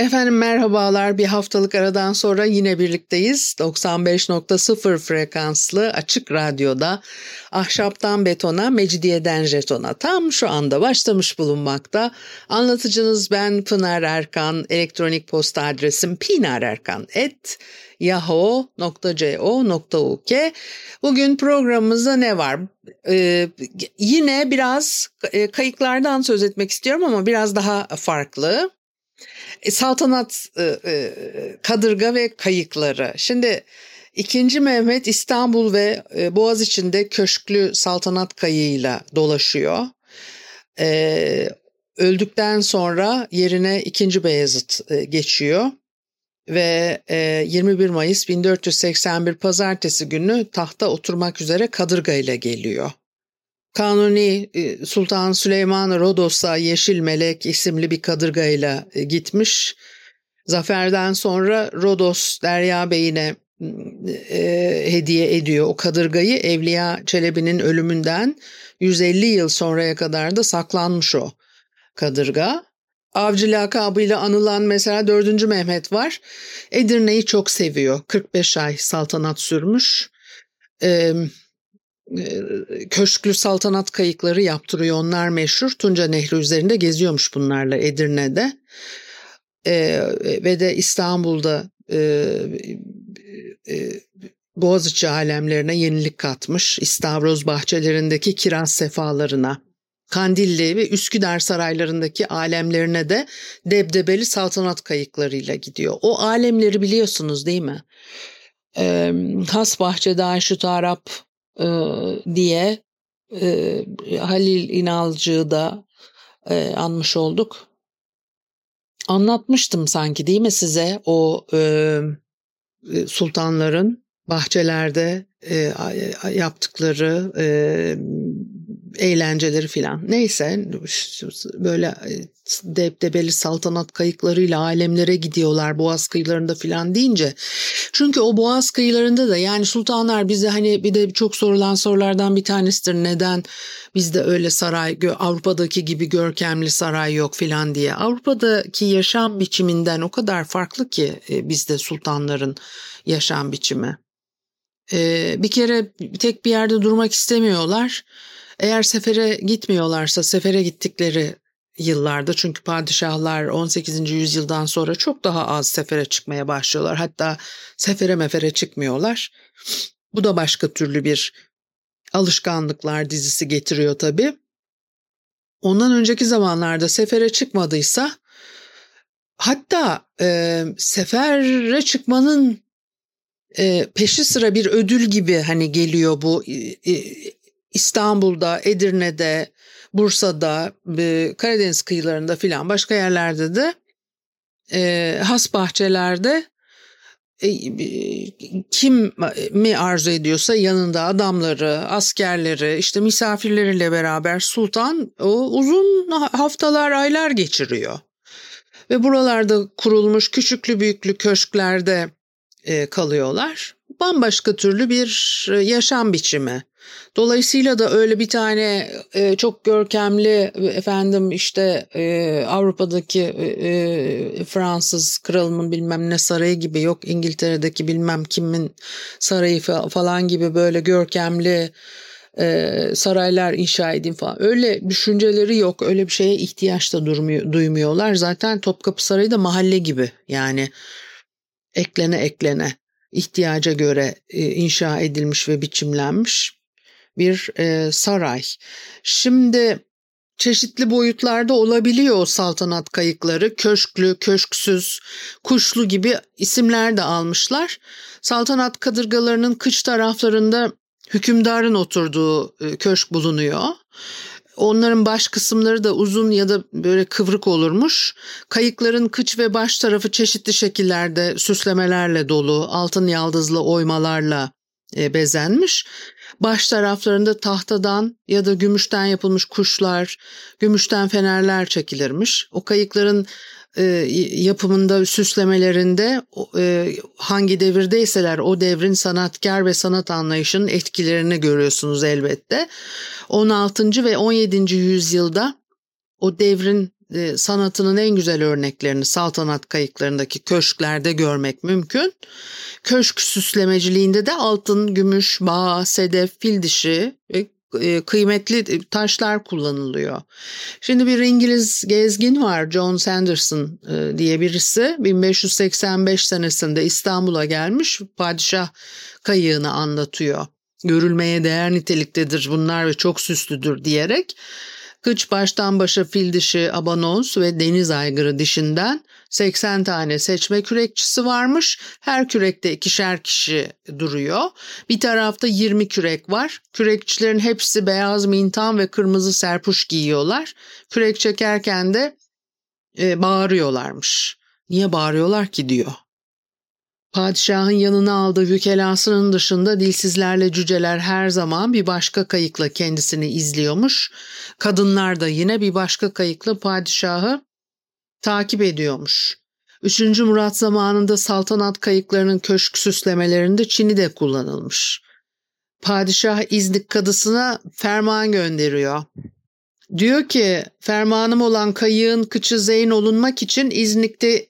Efendim merhabalar. Bir haftalık aradan sonra yine birlikteyiz. 95.0 frekanslı açık radyoda ahşaptan betona, mecidiyeden jetona tam şu anda başlamış bulunmakta. Anlatıcınız ben Pınar Erkan. Elektronik posta adresim pinarerkan.yahoo.co.uk Bugün programımızda ne var? Ee, yine biraz e, kayıklardan söz etmek istiyorum ama biraz daha farklı. E, saltanat e, e, kadırga ve kayıkları. Şimdi ikinci Mehmet İstanbul ve Boğaz içinde köşklü saltanat kayığıyla dolaşıyor. E, öldükten sonra yerine ikinci Beyazıt geçiyor ve 21 Mayıs 1481 Pazartesi günü tahta oturmak üzere kadırga ile geliyor. Kanuni e, Sultan Süleyman Rodos'a Yeşil Melek isimli bir kadırgayla e, gitmiş. Zaferden sonra Rodos Derya Bey'ine e, hediye ediyor o kadırgayı. Evliya Çelebi'nin ölümünden 150 yıl sonraya kadar da saklanmış o kadırga. Avcı lakabıyla anılan mesela 4. Mehmet var. Edirne'yi çok seviyor. 45 ay saltanat sürmüş. Ee, köşklü saltanat kayıkları yaptırıyor. Onlar meşhur. Tunca Nehri üzerinde geziyormuş bunlarla Edirne'de. E, ve de İstanbul'da e, e, Boğaziçi alemlerine yenilik katmış. İstavroz bahçelerindeki kiraz sefalarına. Kandilli ve Üsküdar saraylarındaki alemlerine de debdebeli saltanat kayıklarıyla gidiyor. O alemleri biliyorsunuz değil mi? Ee, Has Bahçede Aşıt Arap e, diye e, Halil İnalcı'yı da e, anmış olduk. Anlatmıştım sanki değil mi size o e, sultanların bahçelerde e, yaptıkları e, eğlenceleri filan. Neyse böyle e, debdebeli saltanat kayıklarıyla alemlere gidiyorlar Boğaz kıyılarında filan deyince. Çünkü o Boğaz kıyılarında da yani sultanlar bize hani bir de çok sorulan sorulardan bir tanesidir. Neden bizde öyle saray Avrupa'daki gibi görkemli saray yok filan diye. Avrupa'daki yaşam biçiminden o kadar farklı ki e, bizde sultanların yaşam biçimi. Ee, bir kere tek bir yerde durmak istemiyorlar. Eğer sefere gitmiyorlarsa sefere gittikleri yıllarda çünkü padişahlar 18. yüzyıldan sonra çok daha az sefere çıkmaya başlıyorlar. Hatta sefere mefere çıkmıyorlar. Bu da başka türlü bir alışkanlıklar dizisi getiriyor tabii. Ondan önceki zamanlarda sefere çıkmadıysa hatta e, sefere çıkmanın e, peşi sıra bir ödül gibi hani geliyor bu e, İstanbul'da, Edirne'de, Bursa'da, e, Karadeniz kıyılarında filan başka yerlerde de e, has bahçelerde e, kim mi arzu ediyorsa yanında adamları, askerleri, işte misafirleriyle beraber sultan o uzun haftalar, aylar geçiriyor. Ve buralarda kurulmuş küçüklü büyüklü köşklerde kalıyorlar. Bambaşka türlü bir e, yaşam biçimi. Dolayısıyla da öyle bir tane e, çok görkemli efendim işte e, Avrupa'daki e, e, Fransız kralının bilmem ne sarayı gibi yok İngiltere'deki bilmem kimin sarayı falan gibi böyle görkemli e, saraylar inşa edeyim falan. Öyle düşünceleri yok. Öyle bir şeye ihtiyaç da durmuyor, duymuyorlar. Zaten Topkapı Sarayı da mahalle gibi. Yani eklene eklene ihtiyaca göre e, inşa edilmiş ve biçimlenmiş bir e, saray. Şimdi çeşitli boyutlarda olabiliyor o saltanat kayıkları. Köşklü, köşksüz, kuşlu gibi isimler de almışlar. Saltanat kadırgalarının kıç taraflarında hükümdarın oturduğu e, köşk bulunuyor. Onların baş kısımları da uzun ya da böyle kıvrık olurmuş. Kayıkların kıç ve baş tarafı çeşitli şekillerde süslemelerle dolu, altın yaldızlı oymalarla e, bezenmiş. Baş taraflarında tahtadan ya da gümüşten yapılmış kuşlar, gümüşten fenerler çekilirmiş. O kayıkların e, yapımında, süslemelerinde e, hangi devirdeyseler o devrin sanatkar ve sanat anlayışının etkilerini görüyorsunuz elbette. 16. ve 17. yüzyılda o devrin e, sanatının en güzel örneklerini saltanat kayıklarındaki köşklerde görmek mümkün. Köşk süslemeciliğinde de altın, gümüş, bağ, sedef, fil dişi e, kıymetli taşlar kullanılıyor. Şimdi bir İngiliz gezgin var John Sanderson e, diye birisi 1585 senesinde İstanbul'a gelmiş padişah kayığını anlatıyor. Görülmeye değer niteliktedir bunlar ve çok süslüdür diyerek Kıç baştan başa fil dişi, abanons ve deniz aygırı dişinden 80 tane seçme kürekçisi varmış. Her kürekte ikişer kişi duruyor. Bir tarafta 20 kürek var. Kürekçilerin hepsi beyaz mintan ve kırmızı serpuş giyiyorlar. Kürek çekerken de e, bağırıyorlarmış. Niye bağırıyorlar ki diyor. Padişahın yanına aldığı vükelasının dışında dilsizlerle cüceler her zaman bir başka kayıkla kendisini izliyormuş. Kadınlar da yine bir başka kayıkla padişahı takip ediyormuş. Üçüncü Murat zamanında saltanat kayıklarının köşk süslemelerinde Çin'i de kullanılmış. Padişah İznik kadısına ferman gönderiyor. Diyor ki fermanım olan kayığın kıçı zeyn olunmak için İznik'te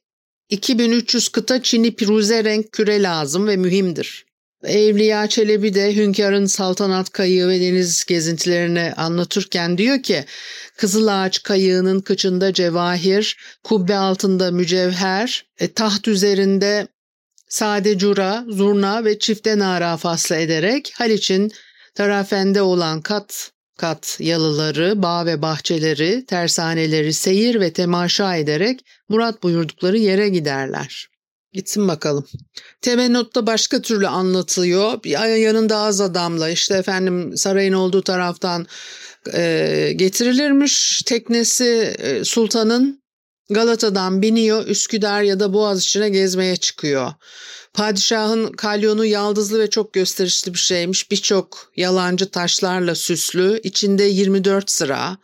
2300 kıta Çin'i piruze renk küre lazım ve mühimdir. Evliya Çelebi de hünkârın saltanat kayığı ve deniz gezintilerini anlatırken diyor ki Kızıl Ağaç kayığının kıçında cevahir, kubbe altında mücevher, e, taht üzerinde sade cura, zurna ve çifte nara fasla ederek Haliç'in tarafende olan kat kat yalıları, bağ ve bahçeleri, tersaneleri seyir ve temaşa ederek Murat buyurdukları yere giderler. Gitsin bakalım. Temennotta başka türlü anlatıyor. Bir yanında az adamla işte efendim sarayın olduğu taraftan e, getirilirmiş. Teknesi e, sultanın Galata'dan biniyor Üsküdar ya da Boğaziçi'ne gezmeye çıkıyor. Padişahın kalyonu yaldızlı ve çok gösterişli bir şeymiş. Birçok yalancı taşlarla süslü. İçinde 24 sıra.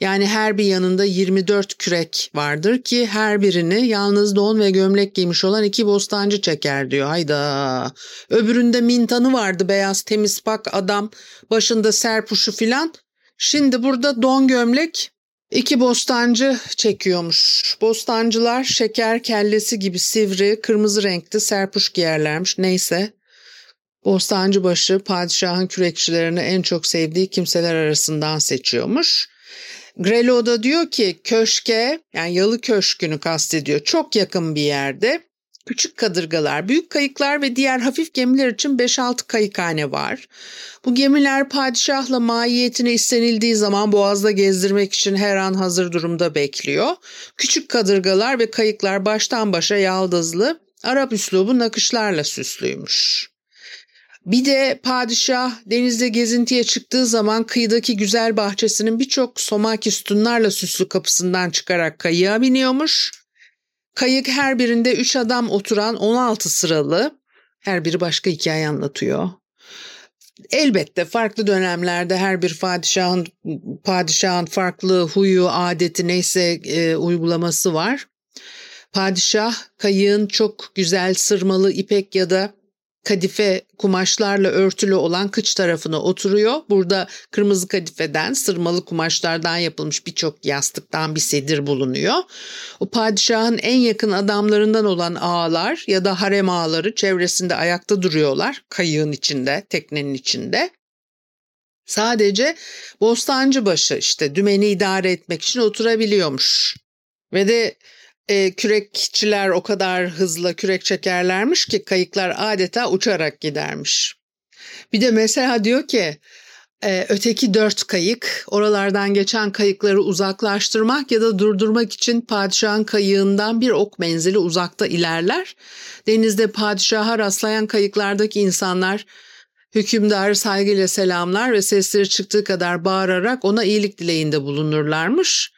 Yani her bir yanında 24 kürek vardır ki her birini yalnız don ve gömlek giymiş olan iki bostancı çeker diyor. Hayda. Öbüründe mintanı vardı beyaz temiz pak adam. Başında serpuşu filan. Şimdi burada don gömlek İki bostancı çekiyormuş. Bostancılar şeker kellesi gibi sivri, kırmızı renkli serpuş giyerlermiş. Neyse. Bostancı başı padişahın kürekçilerini en çok sevdiği kimseler arasından seçiyormuş. Grelo da diyor ki köşke yani yalı köşkünü kastediyor. Çok yakın bir yerde küçük kadırgalar, büyük kayıklar ve diğer hafif gemiler için 5-6 kayıkhane var. Bu gemiler padişahla mahiyetine istenildiği zaman boğazda gezdirmek için her an hazır durumda bekliyor. Küçük kadırgalar ve kayıklar baştan başa yaldızlı, Arap üslubu nakışlarla süslüymüş. Bir de padişah denizde gezintiye çıktığı zaman kıyıdaki güzel bahçesinin birçok somaki sütunlarla süslü kapısından çıkarak kayığa biniyormuş. Kayık her birinde 3 adam oturan 16 sıralı. Her biri başka hikaye anlatıyor. Elbette farklı dönemlerde her bir padişahın padişahın farklı huyu, adeti neyse e, uygulaması var. Padişah kayığın çok güzel sırmalı ipek ya da kadife kumaşlarla örtülü olan kıç tarafına oturuyor. Burada kırmızı kadifeden, sırmalı kumaşlardan yapılmış birçok yastıktan bir sedir bulunuyor. O padişahın en yakın adamlarından olan ağalar ya da harem ağaları çevresinde ayakta duruyorlar kayığın içinde, teknenin içinde. Sadece bostancı başı işte dümeni idare etmek için oturabiliyormuş. Ve de e, kürekçiler o kadar hızlı kürek çekerlermiş ki kayıklar adeta uçarak gidermiş. Bir de mesela diyor ki e, öteki dört kayık oralardan geçen kayıkları uzaklaştırmak ya da durdurmak için padişahın kayığından bir ok menzili uzakta ilerler. Denizde padişaha rastlayan kayıklardaki insanlar hükümdarı saygıyla selamlar ve sesleri çıktığı kadar bağırarak ona iyilik dileğinde bulunurlarmış.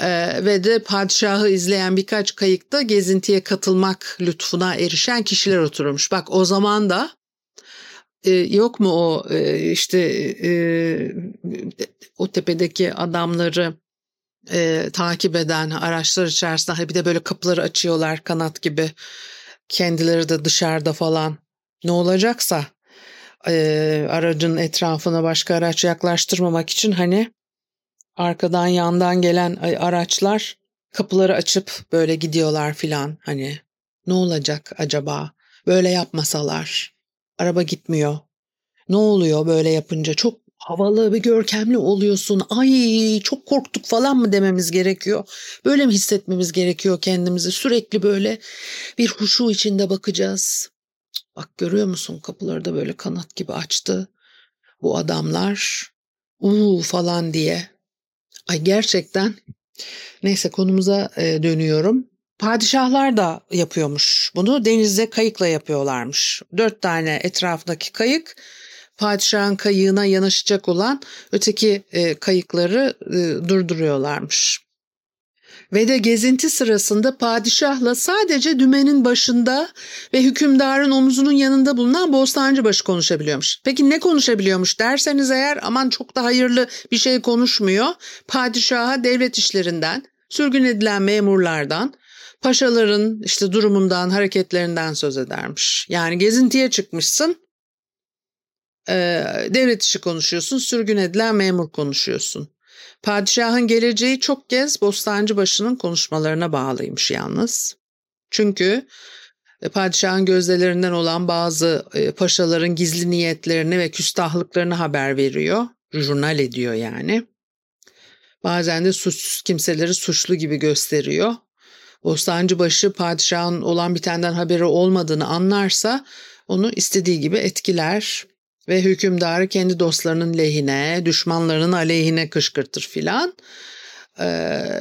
Ee, ve de padişahı izleyen birkaç kayıkta gezintiye katılmak lütfuna erişen kişiler oturmuş. Bak o zaman da e, yok mu o e, işte e, o tepedeki adamları e, takip eden araçlar içerisinde bir de böyle kapıları açıyorlar kanat gibi kendileri de dışarıda falan ne olacaksa e, aracın etrafına başka araç yaklaştırmamak için hani arkadan yandan gelen araçlar kapıları açıp böyle gidiyorlar filan. Hani ne olacak acaba? Böyle yapmasalar. Araba gitmiyor. Ne oluyor böyle yapınca? Çok havalı ve görkemli oluyorsun. Ay çok korktuk falan mı dememiz gerekiyor? Böyle mi hissetmemiz gerekiyor kendimizi? Sürekli böyle bir huşu içinde bakacağız. Bak görüyor musun? Kapıları da böyle kanat gibi açtı. Bu adamlar uuu falan diye ay gerçekten Neyse konumuza e, dönüyorum. Padişahlar da yapıyormuş bunu. Denizde kayıkla yapıyorlarmış. Dört tane etrafındaki kayık padişahın kayığına yanaşacak olan öteki e, kayıkları e, durduruyorlarmış. Ve de gezinti sırasında padişahla sadece dümenin başında ve hükümdarın omuzunun yanında bulunan Bostancıbaşı konuşabiliyormuş. Peki ne konuşabiliyormuş derseniz eğer aman çok da hayırlı bir şey konuşmuyor. Padişaha devlet işlerinden, sürgün edilen memurlardan, paşaların işte durumundan, hareketlerinden söz edermiş. Yani gezintiye çıkmışsın, devlet işi konuşuyorsun, sürgün edilen memur konuşuyorsun. Padişahın geleceği çok kez Bostancıbaşı'nın konuşmalarına bağlıymış yalnız. Çünkü e, padişahın gözdelerinden olan bazı e, paşaların gizli niyetlerini ve küstahlıklarını haber veriyor. Jurnal ediyor yani. Bazen de suçsuz kimseleri suçlu gibi gösteriyor. Bostancıbaşı padişahın olan bitenden haberi olmadığını anlarsa onu istediği gibi etkiler ve hükümdarı kendi dostlarının lehine, düşmanlarının aleyhine kışkırtır filan. Ee,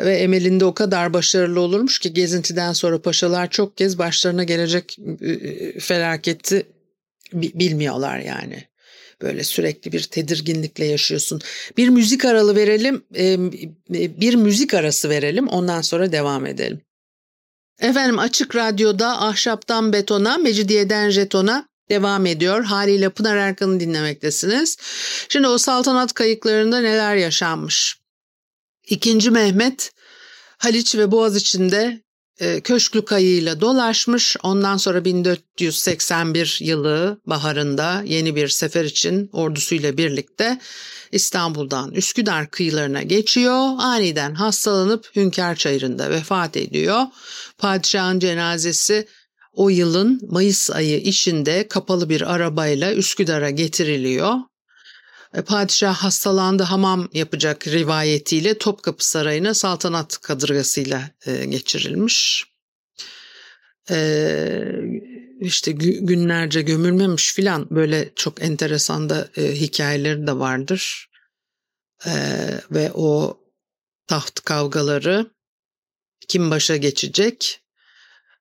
ve emelinde o kadar başarılı olurmuş ki gezintiden sonra paşalar çok kez başlarına gelecek e, e, felaketi bilmiyorlar yani. Böyle sürekli bir tedirginlikle yaşıyorsun. Bir müzik aralı verelim, e, bir müzik arası verelim ondan sonra devam edelim. Efendim Açık Radyo'da Ahşaptan Betona, Mecidiyeden Jeton'a devam ediyor. Haliyle Pınar Erkan'ı dinlemektesiniz. Şimdi o saltanat kayıklarında neler yaşanmış? İkinci Mehmet Haliç ve Boğaz içinde e, Köşklü kayığıyla dolaşmış. Ondan sonra 1481 yılı baharında yeni bir sefer için ordusuyla birlikte İstanbul'dan Üsküdar kıyılarına geçiyor. Aniden hastalanıp Hünkar Çayırı'nda vefat ediyor. Padişahın cenazesi o yılın Mayıs ayı işinde kapalı bir arabayla Üsküdar'a getiriliyor. E, padişah hastalandı hamam yapacak rivayetiyle Topkapı Sarayı'na saltanat kadırgasıyla e, geçirilmiş. E, işte günlerce gömülmemiş filan böyle çok enteresan da hikayeleri de vardır. Ve o taht kavgaları kim başa geçecek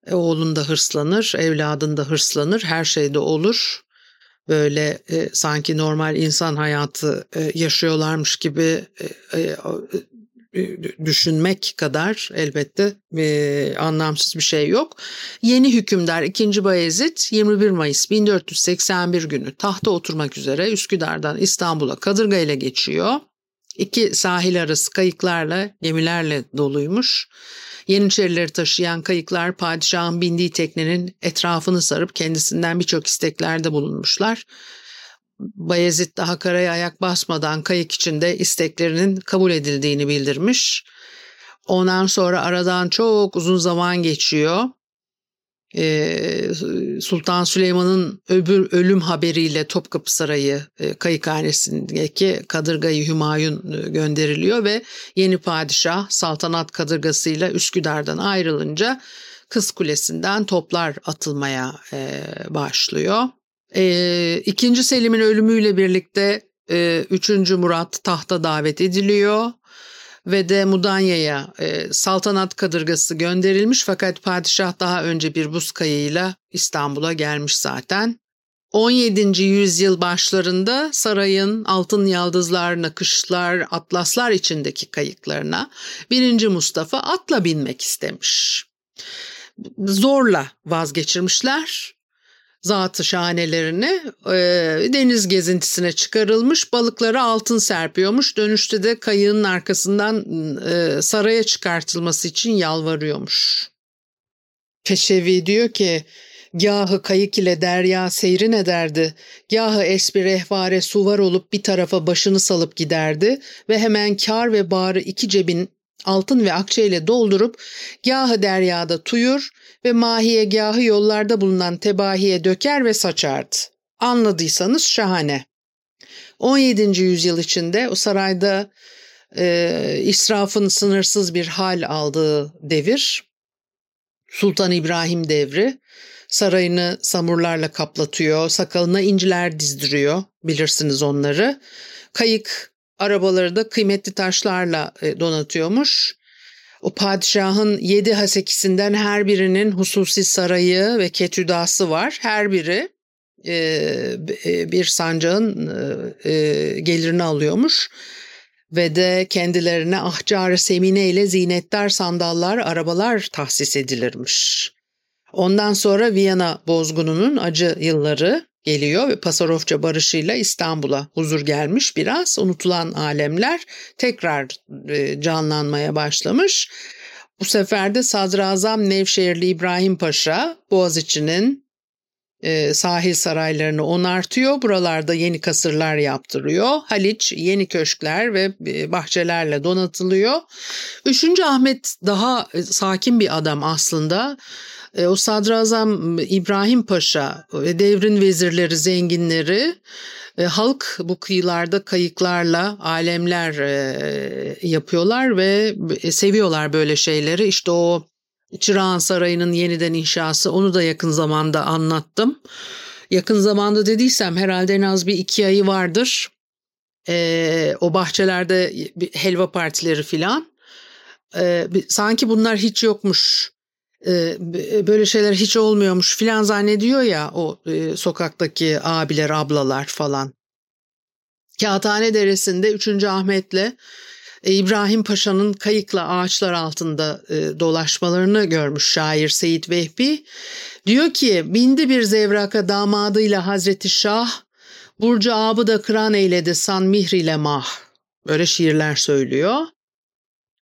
e, oğlun da hırslanır, evladın da hırslanır, her şeyde olur. Böyle e, sanki normal insan hayatı e, yaşıyorlarmış gibi e, e, e, düşünmek kadar elbette e, anlamsız bir şey yok. Yeni hükümdar 2. Bayezid 21 Mayıs 1481 günü tahta oturmak üzere Üsküdar'dan İstanbul'a Kadırga ile geçiyor. İki sahil arası kayıklarla, gemilerle doluymuş. Yeniçerileri taşıyan kayıklar padişahın bindiği teknenin etrafını sarıp kendisinden birçok isteklerde bulunmuşlar. Bayezid daha karaya ayak basmadan kayık içinde isteklerinin kabul edildiğini bildirmiş. Ondan sonra aradan çok uzun zaman geçiyor. Ee, Sultan Süleyman'ın öbür ölüm haberiyle Topkapı Sarayı e, kayıkhanesindeki kadırgayı Hümayun e, gönderiliyor ve yeni padişah saltanat kadırgasıyla Üsküdar'dan ayrılınca Kız Kulesi'nden toplar atılmaya e, başlıyor. İkinci Selim'in ölümüyle birlikte Üçüncü Murat tahta davet ediliyor ve de Mudanya'ya e, saltanat kadırgası gönderilmiş fakat padişah daha önce bir buz kayığıyla İstanbul'a gelmiş zaten. 17. yüzyıl başlarında sarayın altın yaldızlar, kışlar, atlaslar içindeki kayıklarına 1. Mustafa atla binmek istemiş. Zorla vazgeçirmişler zatı şahanelerini e, deniz gezintisine çıkarılmış balıklara altın serpiyormuş. Dönüşte de kayığın arkasından e, saraya çıkartılması için yalvarıyormuş. Peşevi diyor ki Gahı kayık ile derya seyrin ederdi. Gahı esbir ehvare suvar olup bir tarafa başını salıp giderdi ve hemen kar ve bağrı iki cebin altın ve akçe ile doldurup gahı deryada tuyur ve mahiye gahı yollarda bulunan tebahiye döker ve saçardı. Anladıysanız şahane. 17. yüzyıl içinde o sarayda e, israfın sınırsız bir hal aldığı devir, Sultan İbrahim devri, sarayını samurlarla kaplatıyor, sakalına inciler dizdiriyor, bilirsiniz onları. Kayık arabaları da kıymetli taşlarla e, donatıyormuş. O padişahın yedi hasekisinden her birinin hususi sarayı ve ketüdası var. Her biri e, e, bir sancağın gelirini alıyormuş. Ve de kendilerine ahcar semine ile zinetler sandallar, arabalar tahsis edilirmiş. Ondan sonra Viyana bozgununun acı yılları geliyor ve Pasarofça barışıyla İstanbul'a huzur gelmiş biraz. Unutulan alemler tekrar e, canlanmaya başlamış. Bu sefer de Sadrazam Nevşehirli İbrahim Paşa Boğaziçi'nin e, sahil saraylarını onartıyor. Buralarda yeni kasırlar yaptırıyor. Haliç yeni köşkler ve e, bahçelerle donatılıyor. Üçüncü Ahmet daha sakin bir adam aslında. E, o sadrazam İbrahim Paşa ve devrin vezirleri, zenginleri e, halk bu kıyılarda kayıklarla alemler e, yapıyorlar ve seviyorlar böyle şeyleri. İşte o Çırağan Sarayı'nın yeniden inşası onu da yakın zamanda anlattım. Yakın zamanda dediysem herhalde en az bir iki ayı vardır. E, o bahçelerde helva partileri filan. E, sanki bunlar hiç yokmuş böyle şeyler hiç olmuyormuş filan zannediyor ya o e, sokaktaki abiler ablalar falan. Kağıthane Deresi'nde 3. Ahmet'le e, İbrahim Paşa'nın kayıkla ağaçlar altında dolaşmalarını görmüş şair Seyit Vehbi. Diyor ki bindi bir zevraka damadıyla Hazreti Şah, Burcu abı da kıran eyledi san mihriyle mah. Böyle şiirler söylüyor.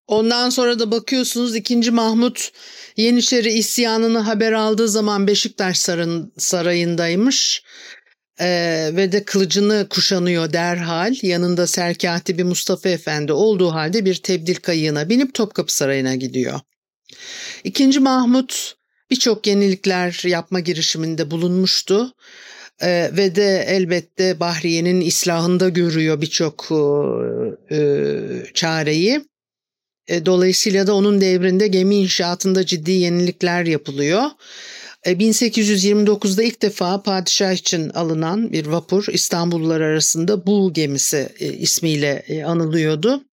Ondan sonra da bakıyorsunuz 2. Mahmut Yeniçeri isyanını haber aldığı zaman Beşiktaş sarayındaymış. Ee, ve de kılıcını kuşanıyor derhal. Yanında serkatibi Mustafa Efendi olduğu halde bir tebdil kayığına binip Topkapı Sarayı'na gidiyor. İkinci Mahmut birçok yenilikler yapma girişiminde bulunmuştu. Ee, ve de elbette Bahriye'nin islahında görüyor birçok e, e çareyi. E, dolayısıyla da onun devrinde gemi inşaatında ciddi yenilikler yapılıyor. 1829'da e, ilk defa padişah için alınan bir vapur İstanbullular arasında Bu gemisi e, ismiyle anılıyordu.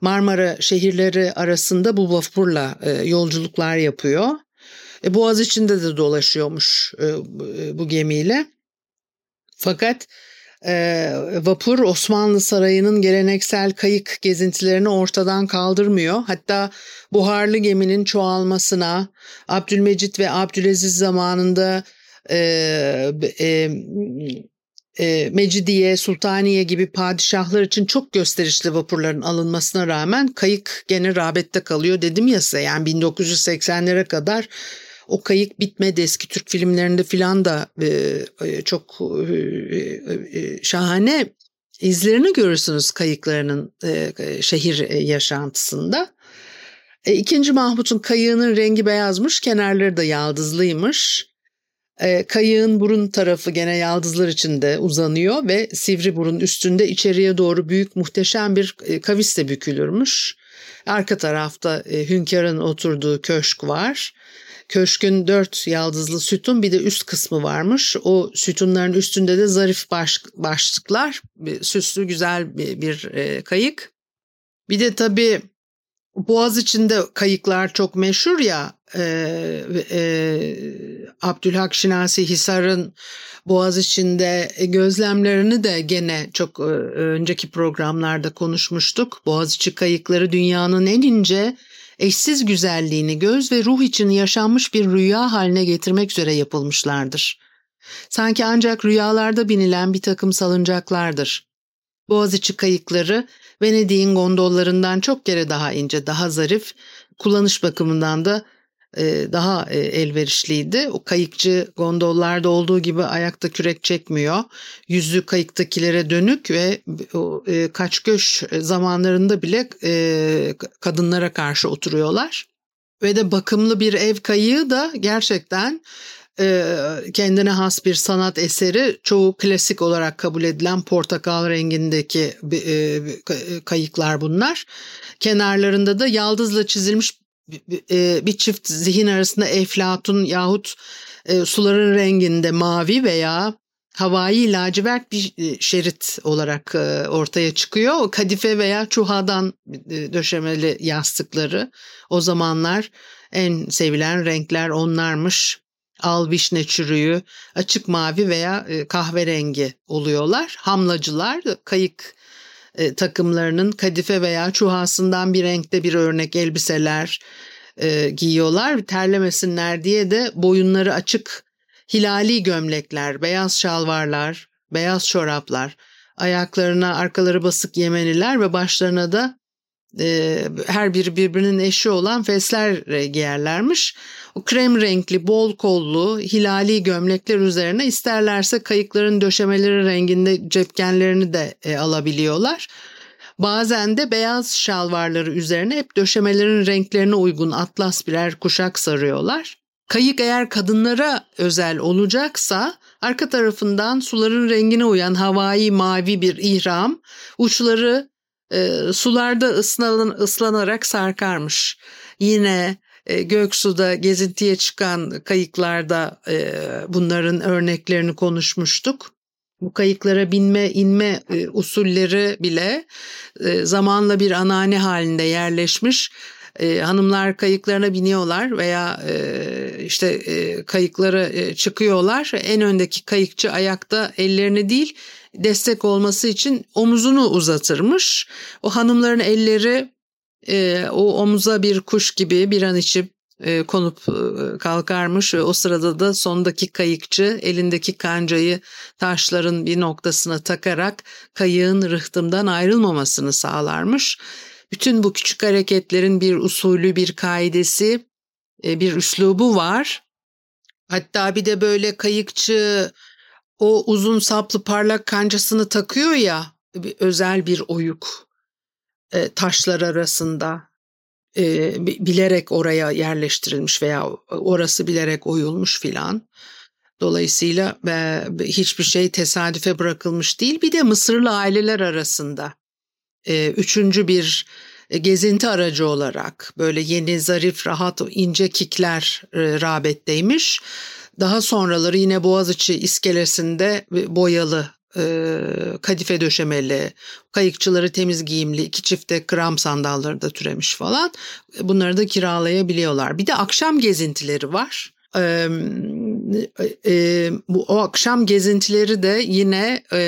Marmara şehirleri arasında bu vapurla yolculuklar yapıyor. Boğaz içinde de dolaşıyormuş bu gemiyle. Fakat e, vapur Osmanlı Sarayı'nın geleneksel kayık gezintilerini ortadan kaldırmıyor. Hatta buharlı geminin çoğalmasına Abdülmecit ve Abdülaziz zamanında e, e, e, Mecidiye, Sultaniye gibi padişahlar için çok gösterişli vapurların alınmasına rağmen kayık gene rağbette kalıyor dedim ya size. Yani 1980'lere kadar o kayık bitmedi eski Türk filmlerinde filan da e, e, çok e, e, şahane izlerini görürsünüz kayıklarının e, şehir yaşantısında. E, ikinci Mahmut'un kayığının rengi beyazmış, kenarları da yaldızlıymış. E, kayığın burun tarafı gene yaldızlar içinde uzanıyor ve sivri burun üstünde içeriye doğru büyük muhteşem bir e, kavisle bükülürmüş. Arka tarafta e, hünkârın oturduğu köşk var. Köşkün dört yaldızlı sütun bir de üst kısmı varmış. O sütunların üstünde de zarif baş, başlıklar, süslü güzel bir, bir e, kayık. Bir de tabii Boğaz içinde kayıklar çok meşhur ya. E, e, Abdülhak Şinasi Hisar'ın Boğaz içinde gözlemlerini de gene çok e, önceki programlarda konuşmuştuk. Boğaziçi kayıkları dünyanın en ince eşsiz güzelliğini göz ve ruh için yaşanmış bir rüya haline getirmek üzere yapılmışlardır. Sanki ancak rüyalarda binilen bir takım salıncaklardır. Boğaziçi kayıkları Venedik'in gondollarından çok kere daha ince, daha zarif, kullanış bakımından da e, daha e, elverişliydi. O kayıkçı gondollarda olduğu gibi ayakta kürek çekmiyor. Yüzü kayıktakilere dönük ve e, kaç göç zamanlarında bile kadınlara karşı oturuyorlar. Ve de bakımlı bir ev kayığı da gerçekten kendine has bir sanat eseri çoğu klasik olarak kabul edilen portakal rengindeki kayıklar bunlar. Kenarlarında da yaldızla çizilmiş e, bir çift zihin arasında eflatun yahut e, suların renginde mavi veya havai lacivert bir e, şerit olarak ortaya çıkıyor. Kadife veya çuhadan döşemeli yastıkları o zamanlar en sevilen renkler onlarmış. Al vişne çürüğü, açık mavi veya kahverengi oluyorlar. Hamlacılar kayık e, takımlarının kadife veya çuhasından bir renkte bir örnek elbiseler e, giyiyorlar. Terlemesinler diye de boyunları açık hilali gömlekler, beyaz şalvarlar, beyaz çoraplar, ayaklarına arkaları basık yemeniler ve başlarına da e, her biri birbirinin eşi olan fesler giyerlermiş. O krem renkli, bol kollu, hilali gömlekler üzerine isterlerse kayıkların döşemeleri renginde cepkenlerini de e, alabiliyorlar. Bazen de beyaz şalvarları üzerine hep döşemelerin renklerine uygun atlas birer kuşak sarıyorlar. Kayık eğer kadınlara özel olacaksa arka tarafından suların rengine uyan havai mavi bir ihram, uçları e, sularda ıslanan, ıslanarak sarkarmış. Yine e, Göksu'da gezintiye çıkan kayıklarda e, bunların örneklerini konuşmuştuk. Bu kayıklara binme inme e, usulleri bile e, zamanla bir anane halinde yerleşmiş. E, hanımlar kayıklarına biniyorlar veya e, işte e, kayıklara e, çıkıyorlar. En öndeki kayıkçı ayakta ellerini değil destek olması için omuzunu uzatırmış. O hanımların elleri e, o omuza bir kuş gibi bir an içip e, konup e, kalkarmış ve o sırada da sondaki kayıkçı elindeki kancayı taşların bir noktasına takarak kayığın rıhtımdan ayrılmamasını sağlarmış. Bütün bu küçük hareketlerin bir usulü, bir kaidesi, e, bir üslubu var. Hatta bir de böyle kayıkçı o uzun saplı parlak kancasını takıyor ya bir özel bir oyuk e, taşlar arasında e, bilerek oraya yerleştirilmiş veya orası bilerek oyulmuş filan. Dolayısıyla e, hiçbir şey tesadüfe bırakılmış değil. Bir de Mısırlı aileler arasında e, üçüncü bir gezinti aracı olarak böyle yeni zarif rahat ince kikler e, rağbetteymiş. Daha sonraları yine Boğaziçi iskelesinde boyalı e, kadife döşemeli, kayıkçıları temiz giyimli, iki çifte kram sandalları da türemiş falan. Bunları da kiralayabiliyorlar. Bir de akşam gezintileri var. Ee, e, bu o akşam gezintileri de yine e,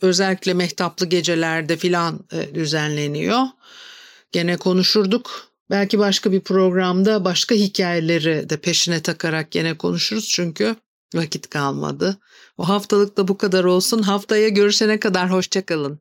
özellikle mehtaplı gecelerde filan e, düzenleniyor. Gene konuşurduk. Belki başka bir programda başka hikayeleri de peşine takarak gene konuşuruz çünkü vakit kalmadı. O haftalık da bu kadar olsun. Haftaya görüşene kadar hoşçakalın.